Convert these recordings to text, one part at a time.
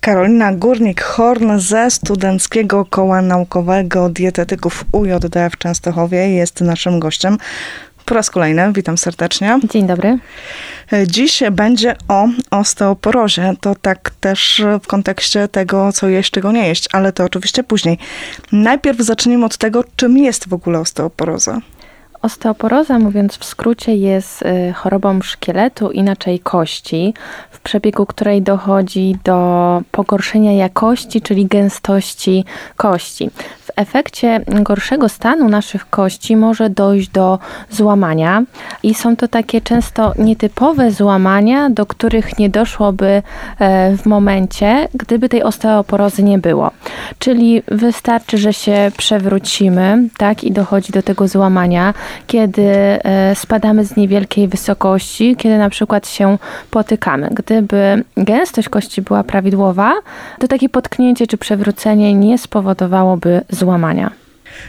Karolina Górnik-Horn ze Studenckiego Koła Naukowego Dietetyków UJD w Częstochowie jest naszym gościem. Po raz kolejny, witam serdecznie. Dzień dobry. Dziś będzie o osteoporozie. To tak też w kontekście tego, co jeść, czego nie jeść, ale to oczywiście później. Najpierw zacznijmy od tego, czym jest w ogóle osteoporoza. Osteoporoza, mówiąc w skrócie, jest y, chorobą szkieletu, inaczej kości, w przebiegu której dochodzi do pogorszenia jakości, czyli gęstości kości. Efekcie gorszego stanu naszych kości może dojść do złamania i są to takie często nietypowe złamania, do których nie doszłoby e, w momencie, gdyby tej osteoporozy nie było. Czyli wystarczy, że się przewrócimy, tak, i dochodzi do tego złamania kiedy e, spadamy z niewielkiej wysokości, kiedy na przykład się potykamy. Gdyby gęstość kości była prawidłowa, to takie potknięcie czy przewrócenie nie spowodowałoby złamania.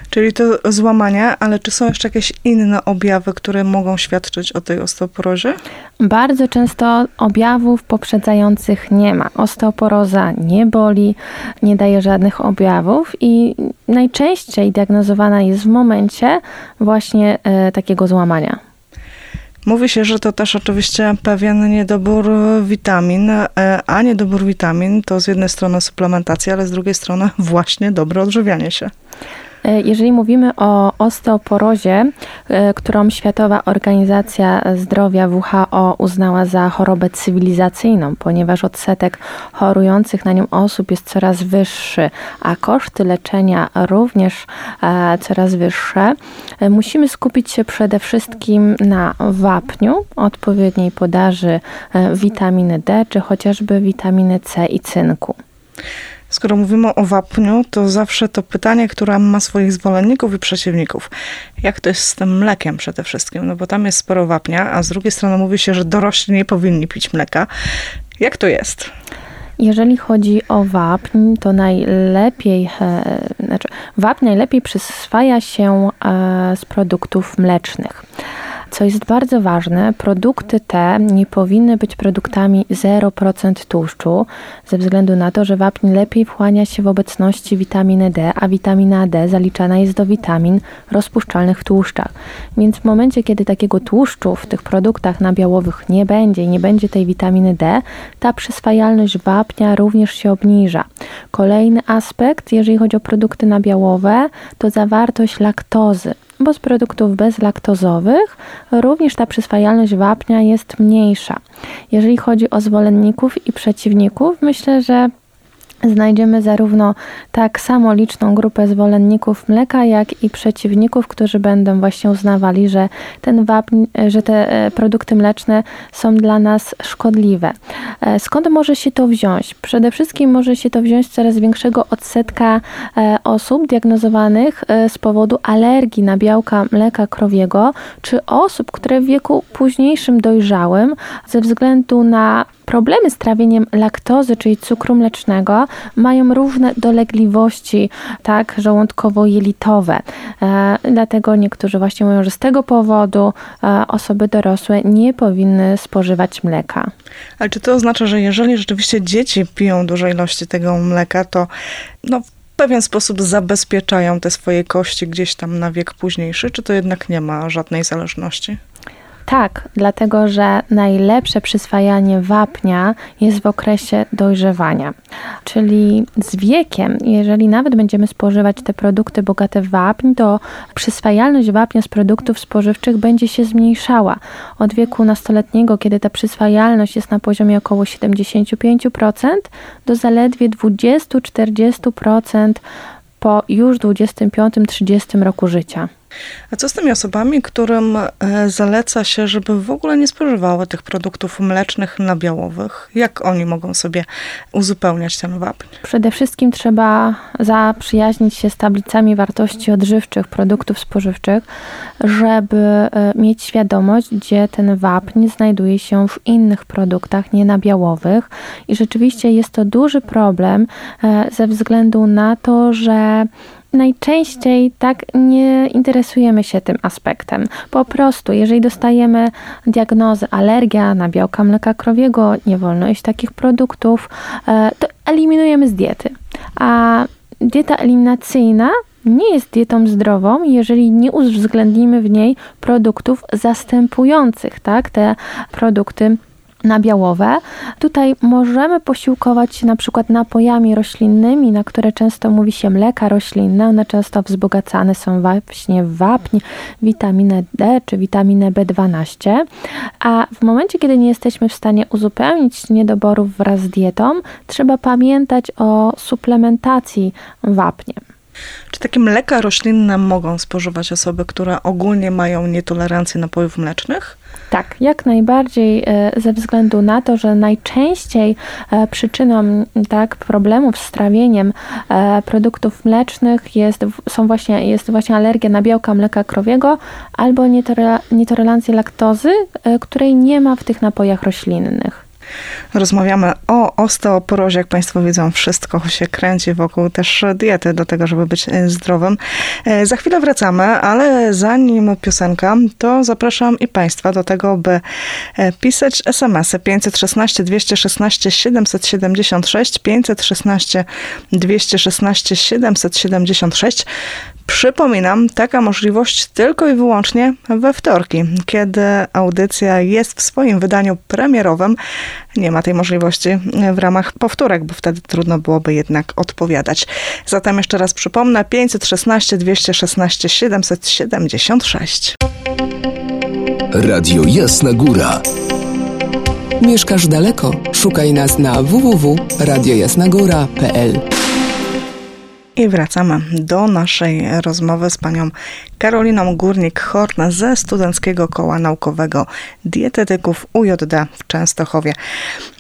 Czyli to złamania, ale czy są jeszcze jakieś inne objawy, które mogą świadczyć o tej osteoporozie? Bardzo często objawów poprzedzających nie ma. Osteoporoza nie boli, nie daje żadnych objawów i najczęściej diagnozowana jest w momencie właśnie e, takiego złamania. Mówi się, że to też oczywiście pewien niedobór witamin, e, a niedobór witamin to z jednej strony suplementacja, ale z drugiej strony właśnie dobre odżywianie się. E, jeżeli mówimy o osteoporozie, e, którą Światowa Organizacja Zdrowia WHO uznała za chorobę cywilizacyjną, ponieważ odsetek chorujących na nią osób jest coraz wyższy, a koszty leczenia również e, coraz wyższe, musimy skupić się przede wszystkim na wapniu, odpowiedniej podaży witaminy D, czy chociażby witaminy C i cynku. Skoro mówimy o wapniu, to zawsze to pytanie, które ma swoich zwolenników i przeciwników. Jak to jest z tym mlekiem przede wszystkim? No bo tam jest sporo wapnia, a z drugiej strony mówi się, że dorośli nie powinni pić mleka. Jak to jest? Jeżeli chodzi o wapń, to najlepiej, e, znaczy wapń najlepiej przyswaja się e, z produktów mlecznych. Co jest bardzo ważne, produkty te nie powinny być produktami 0% tłuszczu, ze względu na to, że wapń lepiej wchłania się w obecności witaminy D, a witamina D zaliczana jest do witamin rozpuszczalnych w tłuszczach. Więc w momencie, kiedy takiego tłuszczu w tych produktach nabiałowych nie będzie i nie będzie tej witaminy D, ta przyswajalność wapnia również się obniża. Kolejny aspekt, jeżeli chodzi o produkty nabiałowe, to zawartość laktozy bo z produktów bezlaktozowych również ta przyswajalność wapnia jest mniejsza. Jeżeli chodzi o zwolenników i przeciwników, myślę, że znajdziemy zarówno tak samo liczną grupę zwolenników mleka, jak i przeciwników, którzy będą właśnie uznawali, że, ten wapń, że te e, produkty mleczne są dla nas szkodliwe. E, skąd może się to wziąć? Przede wszystkim może się to wziąć z coraz większego odsetka e, osób diagnozowanych z powodu alergii na białka mleka krowiego, czy osób, które w wieku późniejszym dojrzałym ze względu na problemy z trawieniem laktozy, czyli cukru mlecznego, mają różne dolegliwości, tak, żołądkowo-jelitowe. E, dlatego niektórzy właśnie mówią, że z tego powodu e, osoby dorosłe nie powinny spożywać mleka. Ale czy to oznacza, że jeżeli rzeczywiście dzieci piją duże ilości tego mleka, to no, w pewien sposób zabezpieczają te swoje kości gdzieś tam na wiek późniejszy, czy to jednak nie ma żadnej zależności? Tak, dlatego że najlepsze przyswajanie wapnia jest w okresie dojrzewania. Czyli z wiekiem, jeżeli nawet będziemy spożywać te produkty bogate w wapń, to przyswajalność wapnia z produktów spożywczych będzie się zmniejszała. Od wieku nastoletniego, kiedy ta przyswajalność jest na poziomie około 75%, do zaledwie 20-40% po już 25-30 roku życia. A co z tymi osobami, którym e, zaleca się, żeby w ogóle nie spożywały tych produktów mlecznych, nabiałowych? Jak oni mogą sobie uzupełniać ten wapń? Przede wszystkim trzeba zaprzyjaźnić się z tablicami wartości odżywczych produktów spożywczych, żeby e, mieć świadomość, gdzie ten wapń znajduje się w innych produktach nienabiałowych. I rzeczywiście jest to duży problem e, ze względu na to, że najczęściej tak nie interesujemy się tym aspektem. Po prostu, jeżeli dostajemy diagnozę alergia na białka mleka krowiego, nie wolno jeść takich produktów, e, to eliminujemy z diety. A dieta eliminacyjna nie jest dietą zdrową, jeżeli nie uwzględnimy w niej produktów zastępujących, tak, te produkty nabiałowe. Tutaj możemy posiłkować się na przykład napojami roślinnymi, na które często mówi się mleka roślinne. One często wzbogacane są właśnie w wapń, witaminę D czy witaminę B12. A w momencie, kiedy nie jesteśmy w stanie uzupełnić niedoborów wraz z dietą, trzeba pamiętać o suplementacji wapniem. Czy takie mleka roślinne mogą spożywać osoby, które ogólnie mają nietolerancję napojów mlecznych? Tak, jak najbardziej e, ze względu na to, że najczęściej e, przyczyną tak, problemów z trawieniem e, produktów mlecznych jest, są właśnie, jest właśnie alergia na białka mleka krowiego albo nietolerancja laktozy, której nie ma w tych napojach roślinnych. Rozmawiamy o osteoporozie. Jak Państwo widzą, wszystko się kręci wokół też diety do tego, żeby być e, zdrowym. E, za chwilę wracamy, ale zanim piosenka, to zapraszam i Państwa do tego, by e, pisać SMS-y 516 216 776 516 216 776 Przypominam, taka możliwość tylko i wyłącznie we wtorki, kiedy audycja jest w swoim wydaniu premierowym. Nie ma tej możliwości w ramach powtórek, bo wtedy trudno byłoby jednak odpowiadać. Zatem jeszcze raz przypomnę: 516 216 776. Radio Jasna Góra. Mieszkasz daleko? Szukaj nas na www.radiojasnagóra.pl. I wracamy do naszej rozmowy z panią Karoliną Górnik-Horna ze Studenckiego Koła Naukowego Dietetyków UJD w Częstochowie.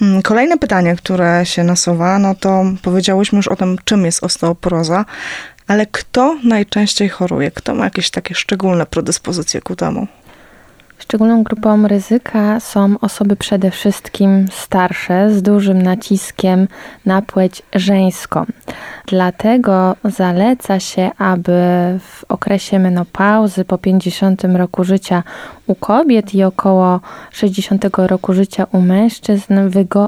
Mm, kolejne pytanie, które się nasuwa, no to powiedziałyśmy już o tym, czym jest osteoporoza, ale kto najczęściej choruje? Kto ma jakieś takie szczególne predyspozycje ku temu? Szczególną grupą ryzyka są osoby przede wszystkim starsze z dużym naciskiem na płeć żeńską. Dlatego zaleca się, aby w okresie menopauzy po 50 roku życia u kobiet i około 60 roku życia u mężczyzn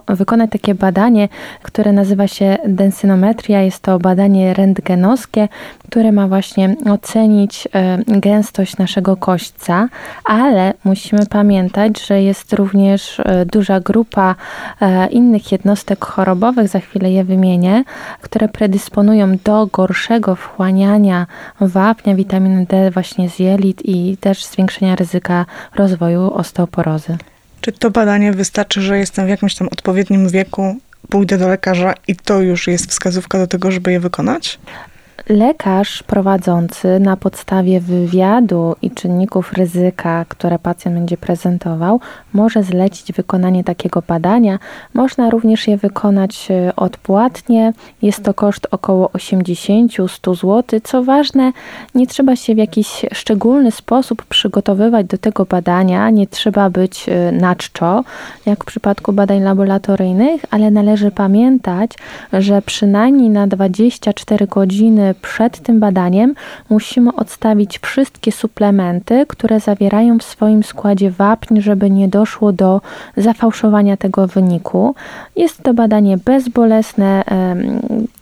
wykonać takie badanie, które nazywa się densynometria. Jest to badanie rentgenowskie, które ma właśnie ocenić e, gęstość naszego kośćca, ale musimy pamiętać, że jest również e, duża grupa e, innych jednostek chorobowych, za chwilę je wymienię, które predysponują do gorszego wchłaniania wapnia, witaminy D właśnie z jelit i też zwiększenia ryzyka rozwoju osteoporozy. Czy to badanie wystarczy, że jestem w jakimś tam odpowiednim wieku, pójdę do lekarza i to już jest wskazówka do tego, żeby je wykonać? Lekarz prowadzący na podstawie wywiadu i czynników ryzyka, które pacjent będzie prezentował, może zlecić wykonanie takiego badania. Można również je wykonać e, odpłatnie. Jest to koszt około 80-100 zł. Co ważne, nie trzeba się w jakiś szczególny sposób przygotowywać do tego badania, nie trzeba być e, na czczo, jak w przypadku badań laboratoryjnych, ale należy pamiętać, że przynajmniej na 24 godziny przed tym badaniem musimy odstawić wszystkie suplementy, które zawierają w swoim składzie wapń, żeby nie doszło do zafałszowania tego wyniku. Jest to badanie bezbolesne,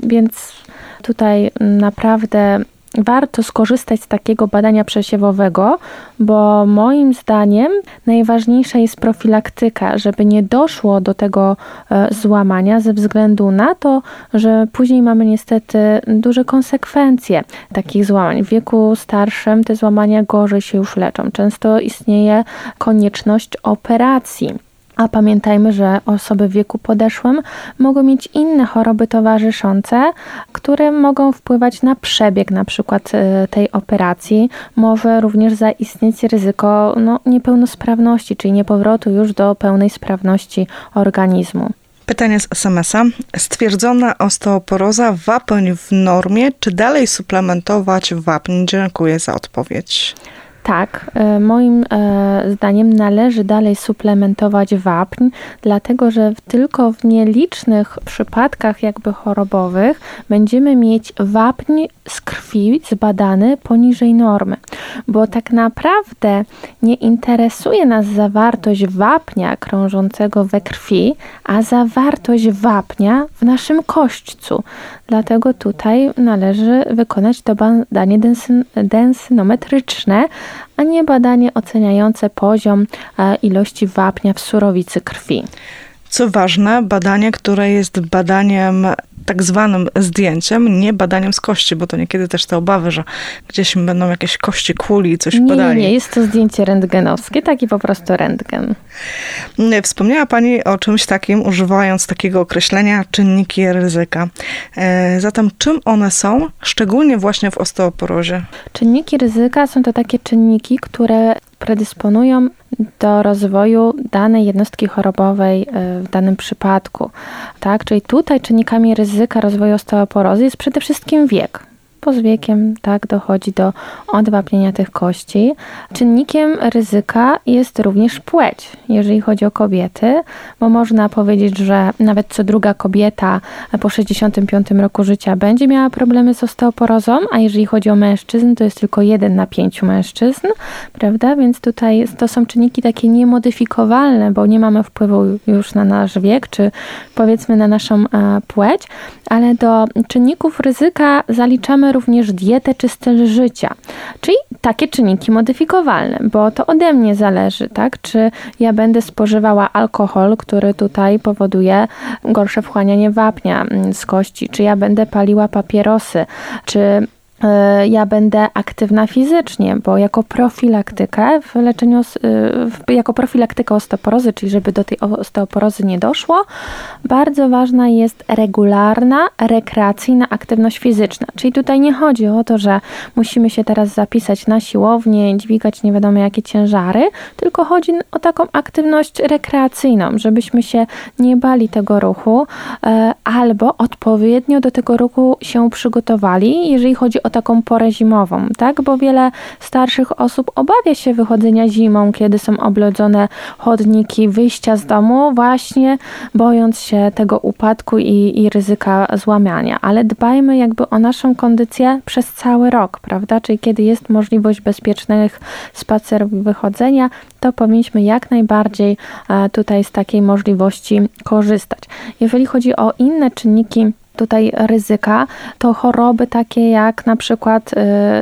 więc tutaj naprawdę warto skorzystać z takiego badania przesiewowego, bo moim zdaniem najważniejsza jest profilaktyka, żeby nie doszło do tego e, złamania ze względu na to, że później mamy niestety duże konsekwencje takich złamań. W wieku starszym te złamania gorzej się już leczą. Często istnieje konieczność operacji. A pamiętajmy, że osoby w wieku podeszłym mogą mieć inne choroby towarzyszące, które mogą wpływać na przebieg na przykład y, tej operacji. Może również zaistnieć ryzyko no, niepełnosprawności, czyli niepowrotu już do pełnej sprawności organizmu. Pytanie z SMS-a. Stwierdzona osteoporoza, wapń w normie, czy dalej suplementować wapń? Dziękuję za odpowiedź. Tak, e, moim e, zdaniem należy dalej suplementować wapń, dlatego że tylko w nielicznych przypadkach jakby chorobowych będziemy mieć wapń z krwi zbadany poniżej normy, bo tak naprawdę nie interesuje nas zawartość wapnia krążącego we krwi, a zawartość wapnia w naszym kośćcu. Dlatego tutaj należy wykonać to badanie densynometryczne, a nie badanie oceniające poziom e, ilości wapnia w surowicy krwi. Co ważne, badanie, które jest badaniem tak zwanym zdjęciem, nie badaniem z kości, bo to niekiedy też te obawy, że gdzieś będą jakieś kości kuli i coś nie, badali. Nie, nie, jest to zdjęcie rentgenowskie, taki po prostu rentgen. Wspomniała Pani o czymś takim, używając takiego określenia czynniki ryzyka. E, zatem czym one są, szczególnie właśnie w osteoporozie? Czynniki ryzyka są to takie czynniki, które predysponują do rozwoju danej jednostki chorobowej e, w danym przypadku. Tak? Czyli tutaj czynnikami ryzyka rozwoju osteoporozy jest przede wszystkim wiek po z wiekiem tak dochodzi do odwapnienia tych kości. Czynnikiem ryzyka jest również płeć, jeżeli chodzi o kobiety, bo można powiedzieć, że nawet co druga kobieta po 65 roku życia będzie miała problemy z osteoporozą, a jeżeli chodzi o mężczyzn, to jest tylko jeden na pięciu mężczyzn, prawda? Więc tutaj to są czynniki takie niemodyfikowalne, bo nie mamy wpływu już na nasz wiek, czy powiedzmy na naszą e, płeć, ale do czynników ryzyka zaliczamy również dietę czy styl życia, czyli takie czynniki modyfikowalne, bo to ode mnie zależy, tak? Czy ja będę spożywała alkohol, który tutaj powoduje gorsze wchłanianie wapnia mm, z kości, czy ja będę paliła papierosy, czy ja będę aktywna fizycznie, bo jako profilaktykę w leczeniu, e, jako profilaktyka osteoporozy, czyli żeby do tej osteoporozy nie doszło, bardzo ważna jest regularna, rekreacyjna aktywność fizyczna. Czyli tutaj nie chodzi o to, że musimy się teraz zapisać na siłownię, dźwigać nie wiadomo jakie ciężary, tylko chodzi o taką aktywność rekreacyjną, żebyśmy się nie bali tego ruchu e, albo odpowiednio do tego ruchu się przygotowali, jeżeli chodzi o taką porę zimową, tak? Bo wiele starszych osób obawia się wychodzenia zimą, kiedy są oblodzone chodniki, wyjścia z domu, właśnie bojąc się tego upadku i, i ryzyka złamania. Ale dbajmy jakby o naszą kondycję przez cały rok, prawda? Czyli kiedy jest możliwość bezpiecznych spacerów i wychodzenia, to powinniśmy jak najbardziej e, tutaj z takiej możliwości korzystać. Jeżeli chodzi o inne czynniki, tutaj ryzyka, to choroby takie jak na przykład y,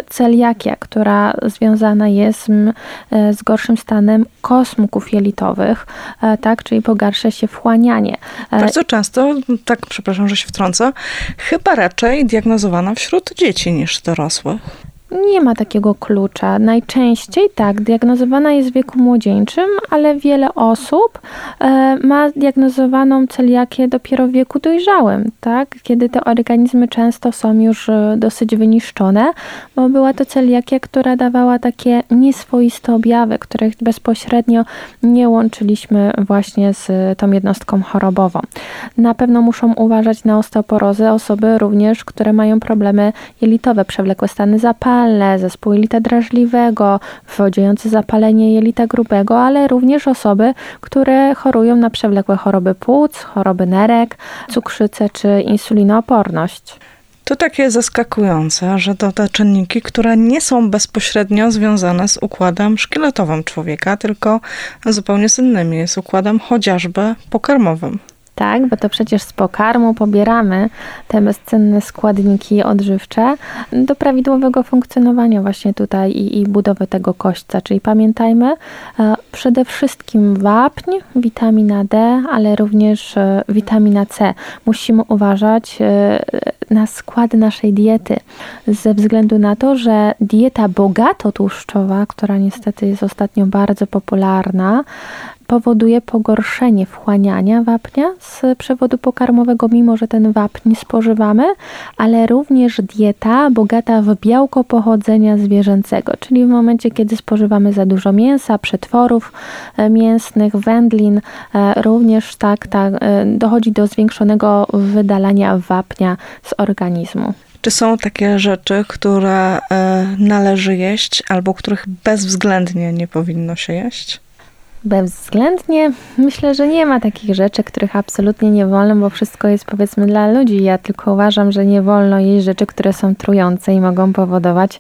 celiakia, która związana jest y, z gorszym stanem kosmków jelitowych, e, tak, czyli pogarsza się wchłanianie. E, Bardzo często, tak przepraszam, że się wtrącę, chyba raczej diagnozowana wśród dzieci niż dorosłych. Nie ma takiego klucza. Najczęściej tak, diagnozowana jest w wieku młodzieńczym, ale wiele osób e, ma diagnozowaną celiakię dopiero w wieku dojrzałym, tak? Kiedy te organizmy często są już e, dosyć wyniszczone, bo była to celiakia, która dawała takie nieswoiste objawy, których bezpośrednio nie łączyliśmy właśnie z tą jednostką chorobową. Na pewno muszą uważać na osteoporozę osoby również, które mają problemy jelitowe, przewlekłe stany zapalne, zespół jelita drażliwego, wywodzający zapalenie jelita grubego, ale również osoby, które chorują na przewlekłe choroby płuc, choroby nerek, cukrzycę czy insulinooporność. To takie zaskakujące, że to te czynniki, które nie są bezpośrednio związane z układem szkieletowym człowieka, tylko zupełnie z innymi, z układem chociażby pokarmowym tak? Bo to przecież z pokarmu pobieramy te bezcenne składniki odżywcze do prawidłowego funkcjonowania właśnie tutaj i, i budowy tego kośćca. Czyli pamiętajmy e, przede wszystkim wapń, witamina D, ale również e, witamina C. Musimy uważać e, na skład naszej diety ze względu na to, że dieta bogato tłuszczowa, która niestety jest ostatnio bardzo popularna, powoduje pogorszenie wchłaniania wapnia z przewodu pokarmowego, mimo że ten wapń spożywamy, ale również dieta bogata w białko pochodzenia zwierzęcego, czyli w momencie, kiedy spożywamy za dużo mięsa, przetworów e, mięsnych, wędlin, e, również tak, tak dochodzi do zwiększonego wydalania wapnia z organizmu. Czy są takie rzeczy, które należy jeść albo których bezwzględnie nie powinno się jeść? Bezwzględnie myślę, że nie ma takich rzeczy, których absolutnie nie wolno, bo wszystko jest powiedzmy dla ludzi. Ja tylko uważam, że nie wolno jeść rzeczy, które są trujące i mogą powodować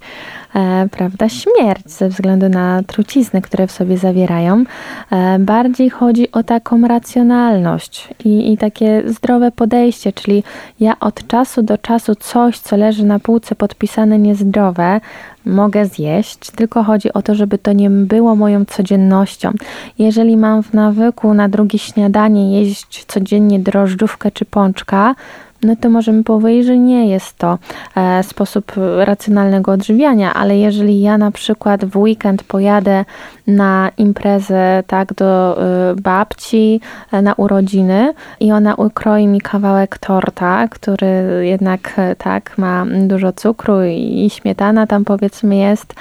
prawda, śmierć ze względu na trucizny, które w sobie zawierają. E, bardziej chodzi o taką racjonalność i, i takie zdrowe podejście, czyli ja od czasu do czasu coś, co leży na półce podpisane niezdrowe, mogę zjeść, tylko chodzi o to, żeby to nie było moją codziennością. Jeżeli mam w nawyku na drugie śniadanie jeść codziennie drożdżówkę czy pączka, no to możemy powiedzieć, że nie jest to e, sposób racjonalnego odżywiania, ale jeżeli ja na przykład w weekend pojadę na imprezę, tak, do y, babci e, na urodziny i ona ukroi mi kawałek torta, który jednak e, tak ma dużo cukru i śmietana tam powiedzmy jest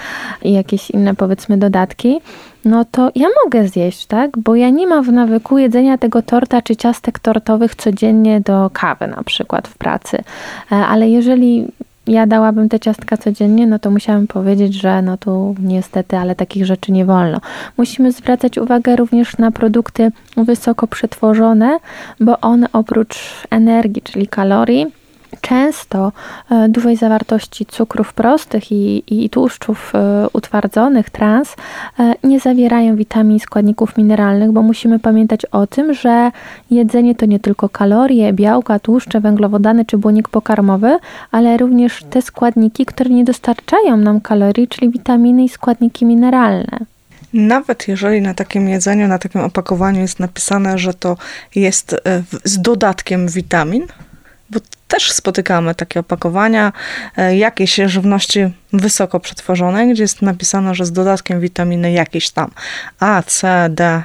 i jakieś inne powiedzmy dodatki, no to ja mogę zjeść, tak? Bo ja nie mam w nawyku jedzenia tego torta czy ciastek tortowych codziennie do kawy na przykład w pracy. E, ale jeżeli ja dałabym te ciastka codziennie, no to musiałam powiedzieć, że no tu niestety, ale takich rzeczy nie wolno. Musimy zwracać uwagę również na produkty wysoko przetworzone, bo one oprócz energii, czyli kalorii, często e, dużej zawartości cukrów prostych i, i tłuszczów e, utwardzonych, trans, e, nie zawierają witamin, składników mineralnych, bo musimy pamiętać o tym, że jedzenie to nie tylko kalorie, białka, tłuszcze, węglowodany czy błonik pokarmowy, ale również te składniki, które nie dostarczają nam kalorii, czyli witaminy i składniki mineralne. Nawet jeżeli na takim jedzeniu, na takim opakowaniu jest napisane, że to jest z dodatkiem witamin, bo też spotykamy takie opakowania e, jakiejś żywności wysoko przetworzonej, gdzie jest napisane, że z dodatkiem witaminy jakieś tam A, C, D,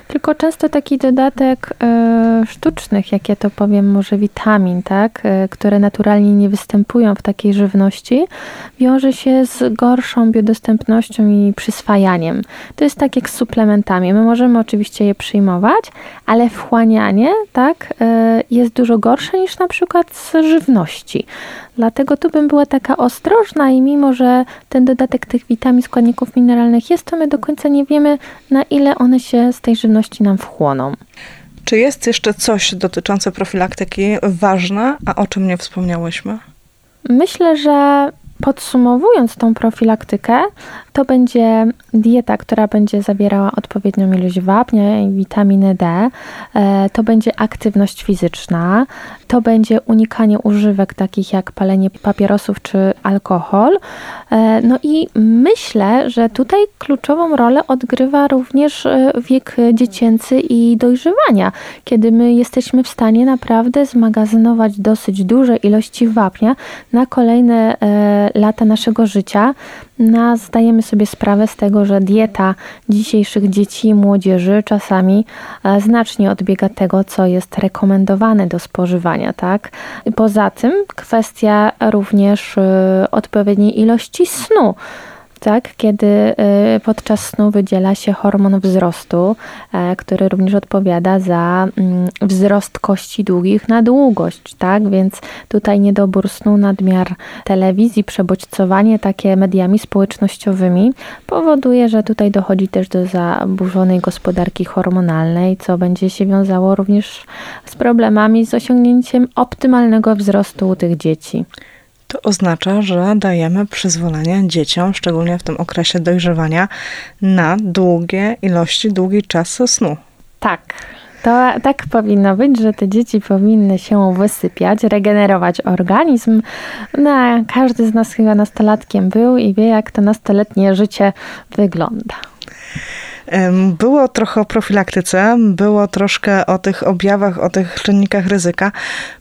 tylko często taki dodatek e, sztucznych, jak ja to powiem, może witamin, tak, e, które naturalnie nie występują w takiej żywności, wiąże się z gorszą biodostępnością i przyswajaniem. To jest tak jak z suplementami. My możemy oczywiście je przyjmować, ale wchłanianie, tak, e, jest dużo gorsze niż na przykład z żywności. Dlatego tu bym była taka ostrożna i mimo, że ten dodatek tych witamin, składników mineralnych jest, to my do końca nie wiemy, na ile one się z tej żywności nam wchłoną. Czy jest jeszcze coś dotyczące profilaktyki ważne, a o czym nie wspomniałyśmy? Myślę, że Podsumowując tą profilaktykę, to będzie dieta, która będzie zawierała odpowiednią ilość wapnia i witaminy D, e, to będzie aktywność fizyczna, to będzie unikanie używek takich jak palenie papierosów czy alkohol. E, no i myślę, że tutaj kluczową rolę odgrywa również e, wiek dziecięcy i dojrzewania, kiedy my jesteśmy w stanie naprawdę zmagazynować dosyć duże ilości wapnia na kolejne lata naszego życia, no, zdajemy sobie sprawę z tego, że dieta dzisiejszych dzieci i młodzieży czasami e, znacznie odbiega tego, co jest rekomendowane do spożywania. Tak? Poza tym kwestia również e, odpowiedniej ilości snu tak, kiedy y, podczas snu wydziela się hormon wzrostu, e, który również odpowiada za mm, wzrost kości długich na długość, tak, więc tutaj niedobór snu, nadmiar telewizji, przebodźcowanie takie mediami społecznościowymi powoduje, że tutaj dochodzi też do zaburzonej gospodarki hormonalnej, co będzie się wiązało również z problemami z osiągnięciem optymalnego wzrostu u tych dzieci. To oznacza, że dajemy przyzwolenie dzieciom, szczególnie w tym okresie dojrzewania, na długie ilości, długi czas snu. Tak. To tak powinno być, że te dzieci powinny się wysypiać, regenerować organizm. No, każdy z nas chyba nastolatkiem był i wie, jak to nastoletnie życie wygląda. Było trochę o profilaktyce, było troszkę o tych objawach, o tych czynnikach ryzyka.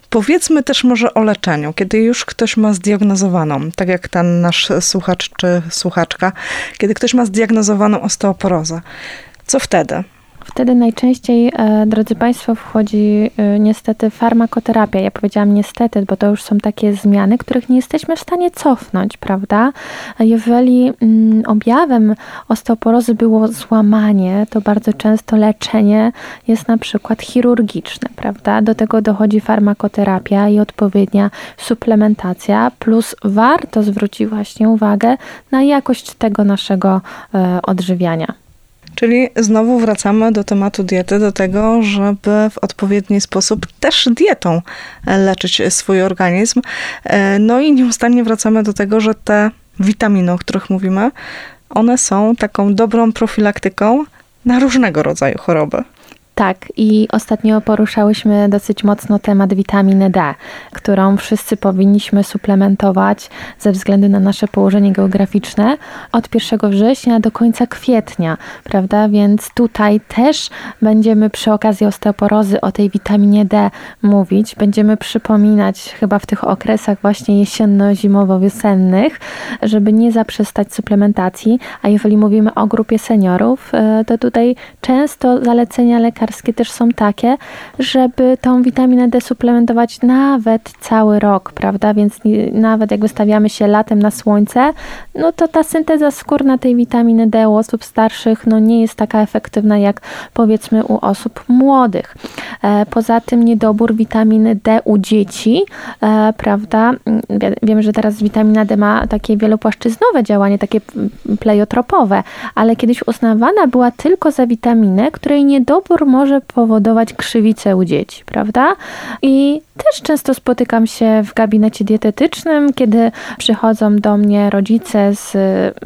Powiedzmy też może o leczeniu, kiedy już ktoś ma zdiagnozowaną, tak jak ten nasz słuchacz czy słuchaczka, kiedy ktoś ma zdiagnozowaną osteoporozę. Co wtedy? Wtedy najczęściej, e, drodzy Państwo, wchodzi e, niestety farmakoterapia. Ja powiedziałam niestety, bo to już są takie zmiany, których nie jesteśmy w stanie cofnąć, prawda? Jeżeli mm, objawem osteoporozy było złamanie, to bardzo często leczenie jest na przykład chirurgiczne, prawda? Do tego dochodzi farmakoterapia i odpowiednia suplementacja, plus warto zwrócić właśnie uwagę na jakość tego naszego e, odżywiania. Czyli znowu wracamy do tematu diety, do tego, żeby w odpowiedni sposób też dietą leczyć swój organizm. E, no i nieustannie wracamy do tego, że te witaminy, o których mówimy, one są taką dobrą profilaktyką na różnego rodzaju choroby. Tak, i ostatnio poruszałyśmy dosyć mocno temat witaminy D, którą wszyscy powinniśmy suplementować ze względu na nasze położenie geograficzne od 1 września do końca kwietnia, prawda? Więc tutaj też będziemy przy okazji osteoporozy o tej witaminie D mówić. Będziemy przypominać chyba w tych okresach właśnie jesienno-zimowo-wiosennych, żeby nie zaprzestać suplementacji. A jeżeli mówimy o grupie seniorów, e, to tutaj często zalecenia lekarskie lekarskie też są takie, żeby tą witaminę D suplementować nawet cały rok, prawda? Więc nawet jak wystawiamy się latem na słońce, no to ta synteza skórna tej witaminy D u osób starszych no nie jest taka efektywna jak powiedzmy u osób młodych. E, poza tym niedobór witaminy D u dzieci, e, prawda? Wiemy, że teraz witamina D ma takie wielopłaszczyznowe działanie, takie pleiotropowe, ale kiedyś uznawana była tylko za witaminę, której niedobór może powodować krzywicę u dzieci, prawda? I też często spotykam się w gabinecie dietetycznym, kiedy przychodzą do mnie rodzice z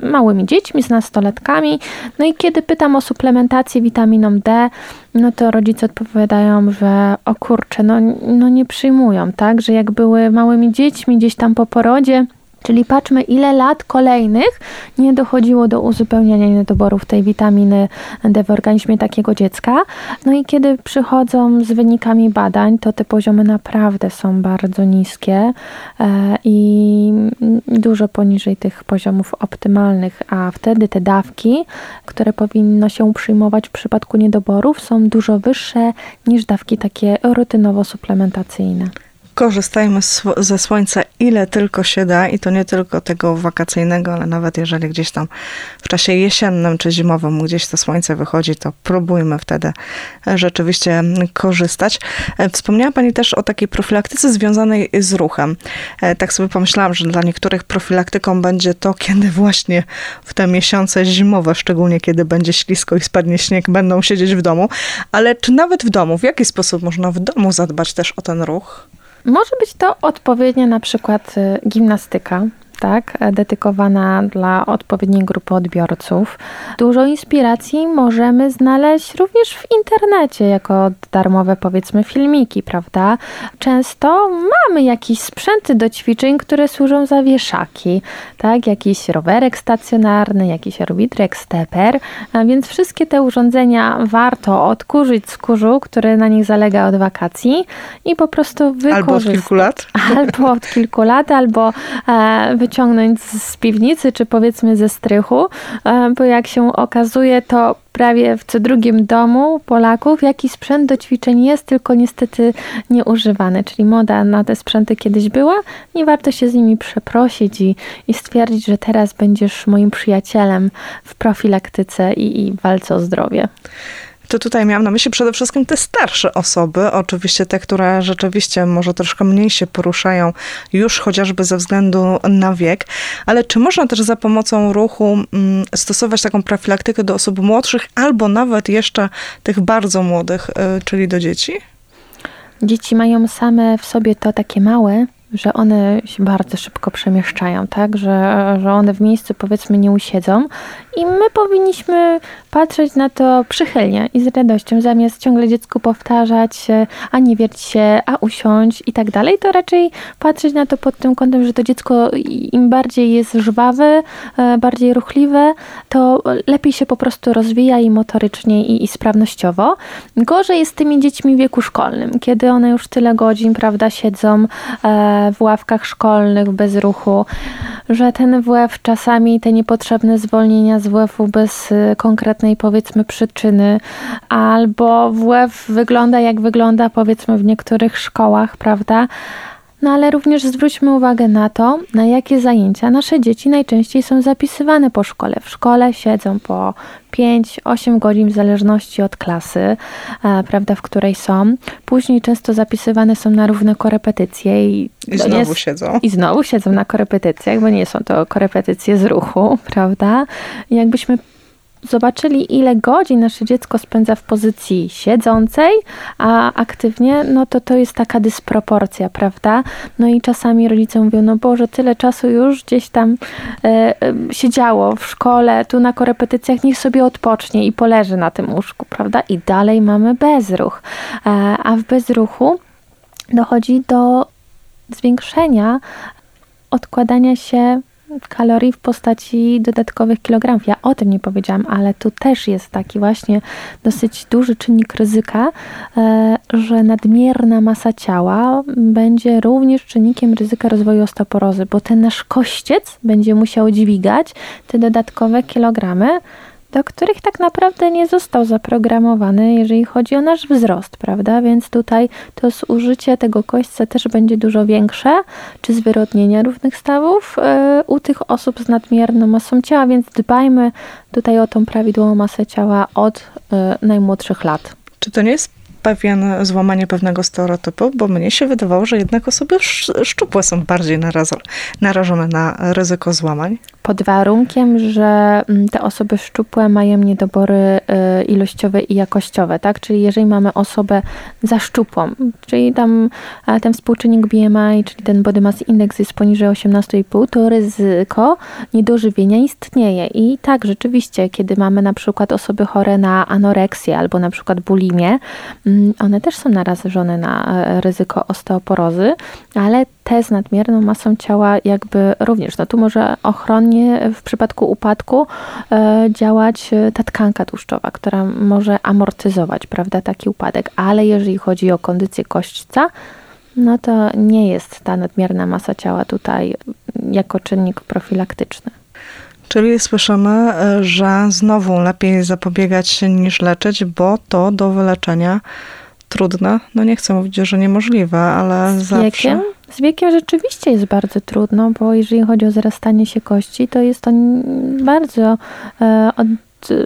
małymi dziećmi, z nastolatkami, no i kiedy pytam o suplementację witaminą D, no to rodzice odpowiadają, że o kurczę, no, no nie przyjmują, tak, że jak były małymi dziećmi gdzieś tam po porodzie, Czyli patrzmy, ile lat kolejnych nie dochodziło do uzupełniania niedoborów tej witaminy D w organizmie takiego dziecka. No i kiedy przychodzą z wynikami badań, to te poziomy naprawdę są bardzo niskie e, i dużo poniżej tych poziomów optymalnych, a wtedy te dawki, które powinno się przyjmować w przypadku niedoborów, są dużo wyższe niż dawki takie rutynowo-suplementacyjne korzystajmy ze słońca ile tylko się da i to nie tylko tego wakacyjnego, ale nawet jeżeli gdzieś tam w czasie jesiennym czy zimowym gdzieś to słońce wychodzi, to próbujmy wtedy rzeczywiście korzystać. E, wspomniała Pani też o takiej profilaktyce związanej z ruchem. E, tak sobie pomyślałam, że dla niektórych profilaktyką będzie to, kiedy właśnie w te miesiące zimowe, szczególnie kiedy będzie ślisko i spadnie śnieg, będą siedzieć w domu, ale czy nawet w domu, w jaki sposób można w domu zadbać też o ten ruch? Może być to odpowiednia na przykład y, gimnastyka, tak, dedykowana dla odpowiedniej grupy odbiorców. Dużo inspiracji możemy znaleźć również w internecie, jako darmowe powiedzmy filmiki, prawda? Często mamy jakieś sprzęty do ćwiczeń, które służą za wieszaki, tak? Jakiś rowerek stacjonarny, jakiś orbitrek, steper, a więc wszystkie te urządzenia warto odkurzyć z kurzu, który na nich zalega od wakacji i po prostu wykorzystać. Albo od kilku lat. Albo od kilku lat, albo e, wyciągnąć z piwnicy, czy powiedzmy ze strychu, bo jak się okazuje, to prawie w co drugim domu Polaków jakiś sprzęt do ćwiczeń jest, tylko niestety nieużywany. Czyli moda na te sprzęty kiedyś była, nie warto się z nimi przeprosić i, i stwierdzić, że teraz będziesz moim przyjacielem w profilaktyce i, i walce o zdrowie to tutaj miałam na myśli przede wszystkim te starsze osoby, oczywiście te, które rzeczywiście może troszkę mniej się poruszają już chociażby ze względu na wiek, ale czy można też za pomocą ruchu mm, stosować taką profilaktykę do osób młodszych albo nawet jeszcze tych bardzo młodych, y, czyli do dzieci? Dzieci mają same w sobie to takie małe, że one się bardzo szybko przemieszczają, tak? Że, że one w miejscu powiedzmy nie usiedzą i my powinniśmy patrzeć na to przychylnie i z radością, zamiast ciągle dziecku powtarzać, a nie wierć się, a usiąść i tak dalej, to raczej patrzeć na to pod tym kątem, że to dziecko im bardziej jest żwawe, e, bardziej ruchliwe, to lepiej się po prostu rozwija i motorycznie i, i sprawnościowo. Gorzej jest z tymi dziećmi w wieku szkolnym, kiedy one już tyle godzin, prawda, siedzą e, w ławkach szkolnych bez ruchu. że ten WF czasami te niepotrzebne zwolnienia z WF-u bez y, konkretnej powiedzmy przyczyny, albo WF wygląda jak wygląda powiedzmy w niektórych szkołach, prawda? No ale również zwróćmy uwagę na to, na jakie zajęcia nasze dzieci najczęściej są zapisywane po szkole. W szkole siedzą po 5-8 godzin w zależności od klasy, e, prawda, w której są. Później często zapisywane są na równe korepetycje i, I znowu jest, siedzą. I znowu siedzą na korepetycjach, bo nie są to korepetycje z ruchu, prawda? jakbyśmy zobaczyli, ile godzin nasze dziecko spędza w pozycji siedzącej, a aktywnie, no to to jest taka dysproporcja, prawda? No i czasami rodzice mówią, no Boże, tyle czasu już gdzieś tam e, e, siedziało w szkole, tu na korepetycjach, niech sobie odpocznie i poleży na tym łóżku, prawda? I dalej mamy bezruch. E, a w bezruchu dochodzi do zwiększenia odkładania się kalorii w postaci dodatkowych kilogramów. Ja o tym nie powiedziałam, ale tu też jest taki właśnie dosyć duży czynnik ryzyka, e, że nadmierna masa ciała będzie również czynnikiem ryzyka rozwoju osteoporozy, bo ten nasz kościec będzie musiał dźwigać te dodatkowe kilogramy, do których tak naprawdę nie został zaprogramowany, jeżeli chodzi o nasz wzrost, prawda? Więc tutaj to zużycie tego kośćca też będzie dużo większe, czy zwyrodnienia równych stawów yy, u tych osób z nadmierną masą ciała, więc dbajmy tutaj o tą prawidłową masę ciała od yy, najmłodszych lat. Czy to nie jest pewien złamanie pewnego stereotypu, bo mnie się wydawało, że jednak osoby szczupłe są bardziej narażone na ryzyko złamań pod warunkiem, że mm, te osoby szczupłe mają niedobory y, ilościowe i jakościowe, tak? Czyli jeżeli mamy osobę za szczupłą, czyli tam ten współczynnik BMI, czyli ten body mass index jest poniżej 18,5, to ryzyko niedożywienia istnieje. I tak, rzeczywiście, kiedy mamy na przykład osoby chore na anoreksję albo na przykład bulimię, one też są narażone na e, ryzyko osteoporozy, ale te z nadmierną masą ciała jakby również, no tu może ochronnie w przypadku upadku e, działać e, ta tkanka tłuszczowa, która może amortyzować, prawda, taki upadek, ale jeżeli chodzi o kondycję kośćca, no to nie jest ta nadmierna masa ciała tutaj jako czynnik profilaktyczny. Czyli słyszymy, e, że znowu lepiej zapobiegać niż leczyć, bo to do wyleczenia trudne. No nie chcę mówić, że niemożliwe, ale z zawsze. Wiekiem? Z wiekiem rzeczywiście jest bardzo trudno, bo jeżeli chodzi o zarastanie się kości, to jest on bardzo e,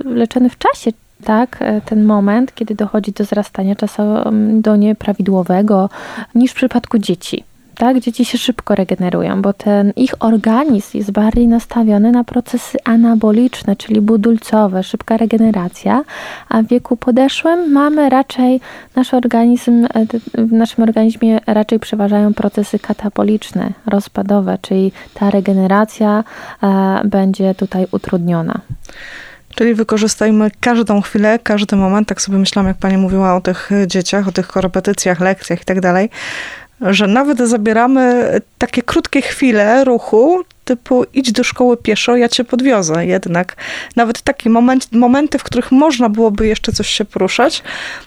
leczony w czasie, tak, e, ten moment, kiedy dochodzi do zarastania czasem do nieprawidłowego, niż w przypadku dzieci tak? Dzieci się szybko regenerują, bo ten ich organizm jest bardziej nastawiony na procesy anaboliczne, czyli budulcowe, szybka regeneracja, a w wieku podeszłym mamy raczej nasz organizm, e, w naszym organizmie raczej przeważają procesy kataboliczne, rozpadowe, czyli ta regeneracja e, będzie tutaj utrudniona. Czyli wykorzystajmy każdą chwilę, każdy moment, tak sobie myślałam, jak pani mówiła o tych dzieciach, o tych korepetycjach, lekcjach i tak dalej, że nawet zabieramy takie krótkie chwile ruchu, typu idź do szkoły pieszo, ja cię podwiozę. Jednak nawet takie moment, momenty, w których można byłoby jeszcze coś się poruszać,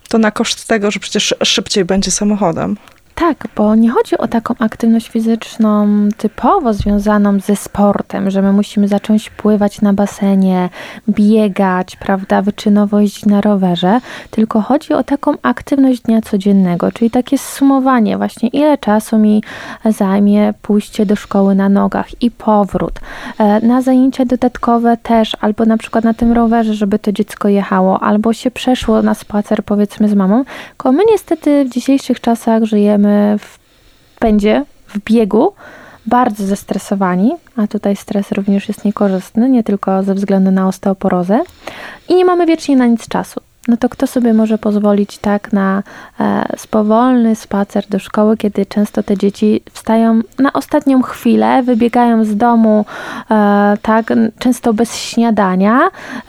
to na koszt tego, że przecież szybciej będzie samochodem. Tak, bo nie chodzi o taką aktywność fizyczną typowo związaną ze sportem, że my musimy zacząć pływać na basenie, biegać, prawda, wyczynowo jeździć na rowerze, tylko chodzi o taką aktywność dnia codziennego, czyli takie sumowanie właśnie, ile czasu mi zajmie pójście do szkoły na nogach i powrót. E, na zajęcia dodatkowe też, albo na przykład na tym rowerze, żeby to dziecko jechało, albo się przeszło na spacer powiedzmy z mamą, tylko my niestety w dzisiejszych czasach żyjemy w pędzie, w biegu, bardzo zestresowani, a tutaj stres również jest niekorzystny, nie tylko ze względu na osteoporozę. I nie mamy wiecznie na nic czasu. No to kto sobie może pozwolić tak na e, spowolny spacer do szkoły, kiedy często te dzieci wstają na ostatnią chwilę, wybiegają z domu e, tak, często bez śniadania,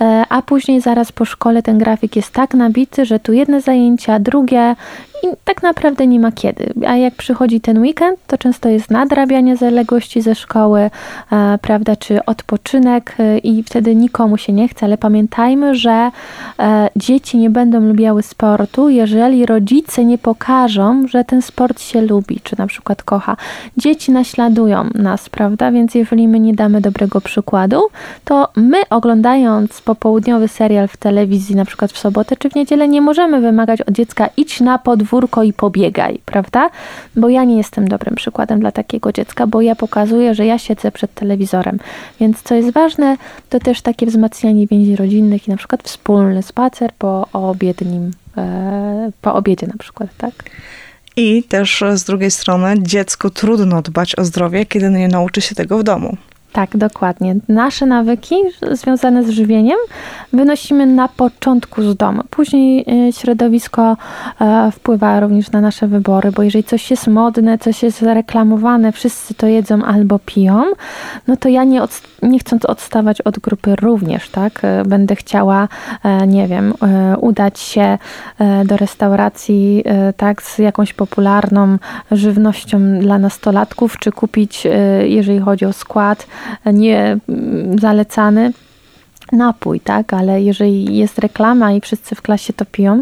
e, a później zaraz po szkole ten grafik jest tak nabity, że tu jedne zajęcia, drugie i tak naprawdę nie ma kiedy. A jak przychodzi ten weekend, to często jest nadrabianie zaległości ze szkoły, e, prawda, czy odpoczynek e, i wtedy nikomu się nie chce, ale pamiętajmy, że e, dzieci nie będą lubiały sportu, jeżeli rodzice nie pokażą, że ten sport się lubi, czy na przykład kocha. Dzieci naśladują nas, prawda, więc jeżeli my nie damy dobrego przykładu, to my oglądając popołudniowy serial w telewizji, na przykład w sobotę czy w niedzielę, nie możemy wymagać od dziecka idź na podwórko i pobiegaj, prawda? Bo ja nie jestem dobrym przykładem dla takiego dziecka, bo ja pokazuję, że ja siedzę przed telewizorem. Więc co jest ważne, to też takie wzmacnianie więzi rodzinnych i na przykład wspólny spacer po obiednim, e, po obiedzie na przykład, tak? I też z drugiej strony dziecku trudno dbać o zdrowie, kiedy nie nauczy się tego w domu. Tak, dokładnie. Nasze nawyki związane z żywieniem wynosimy na początku z domu. Później e, środowisko e, wpływa również na nasze wybory, bo jeżeli coś jest modne, coś jest zareklamowane, wszyscy to jedzą albo piją, no to ja nie, od, nie chcąc odstawać od grupy również, tak, e, będę chciała, nie wiem, udać się do restauracji, tak, z jakąś popularną żywnością dla nastolatków, czy kupić, jeżeli chodzi o skład, nie mm, zalecany napój, tak? Ale jeżeli jest reklama i wszyscy w klasie to piją,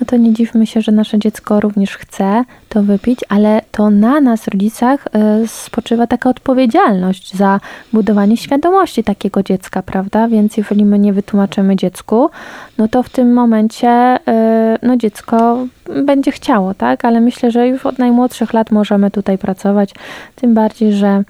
no to nie dziwmy się, że nasze dziecko również chce to wypić, ale to na nas, rodzicach, y, spoczywa taka odpowiedzialność za budowanie świadomości takiego dziecka, prawda? Więc jeżeli my nie wytłumaczymy dziecku, no to w tym momencie y, no dziecko będzie chciało, tak? Ale myślę, że już od najmłodszych lat możemy tutaj pracować, tym bardziej, że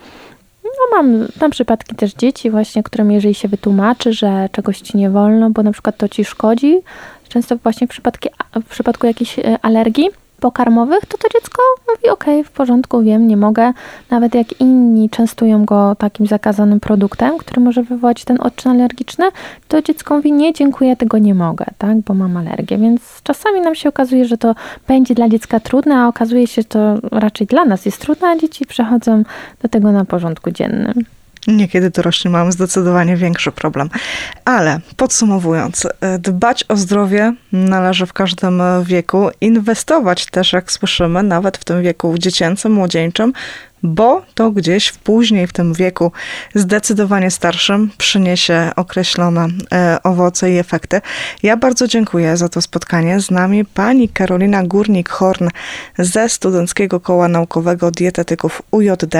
no mam, mam przypadki też dzieci właśnie, którym jeżeli się wytłumaczy, że czegoś ci nie wolno, bo na przykład to ci szkodzi, często właśnie w, przypadki, w przypadku jakiejś e, alergii, pokarmowych, to to dziecko mówi, ok, w porządku, wiem, nie mogę. Nawet jak inni częstują go takim zakazanym produktem, który może wywołać ten odczyn alergiczny, to dziecko mówi, nie, dziękuję, tego nie mogę, tak, bo mam alergię. Więc czasami nam się okazuje, że to będzie dla dziecka trudne, a okazuje się, że to raczej dla nas jest trudne, a dzieci przechodzą do tego na porządku dziennym. Niekiedy dorośli mają zdecydowanie większy problem. Ale podsumowując, e, dbać o zdrowie należy w każdym wieku, inwestować też, jak słyszymy, nawet w tym wieku dziecięcym, młodzieńczym, bo to gdzieś w później w tym wieku zdecydowanie starszym przyniesie określone e, owoce i efekty. Ja bardzo dziękuję za to spotkanie. Z nami pani Karolina Górnik-Horn ze Studenckiego Koła Naukowego Dietetyków UJD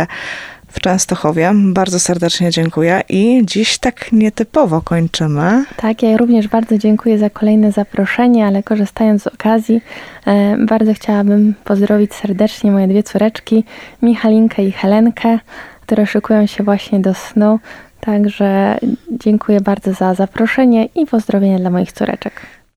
w Częstochowie. Bardzo serdecznie dziękuję i dziś tak nietypowo kończymy. Tak, ja również bardzo dziękuję za kolejne zaproszenie, ale korzystając z okazji, e, bardzo chciałabym pozdrowić serdecznie moje dwie córeczki, Michalinkę i Helenkę, które szykują się właśnie do snu. Także dziękuję bardzo za zaproszenie i pozdrowienia dla moich córeczek.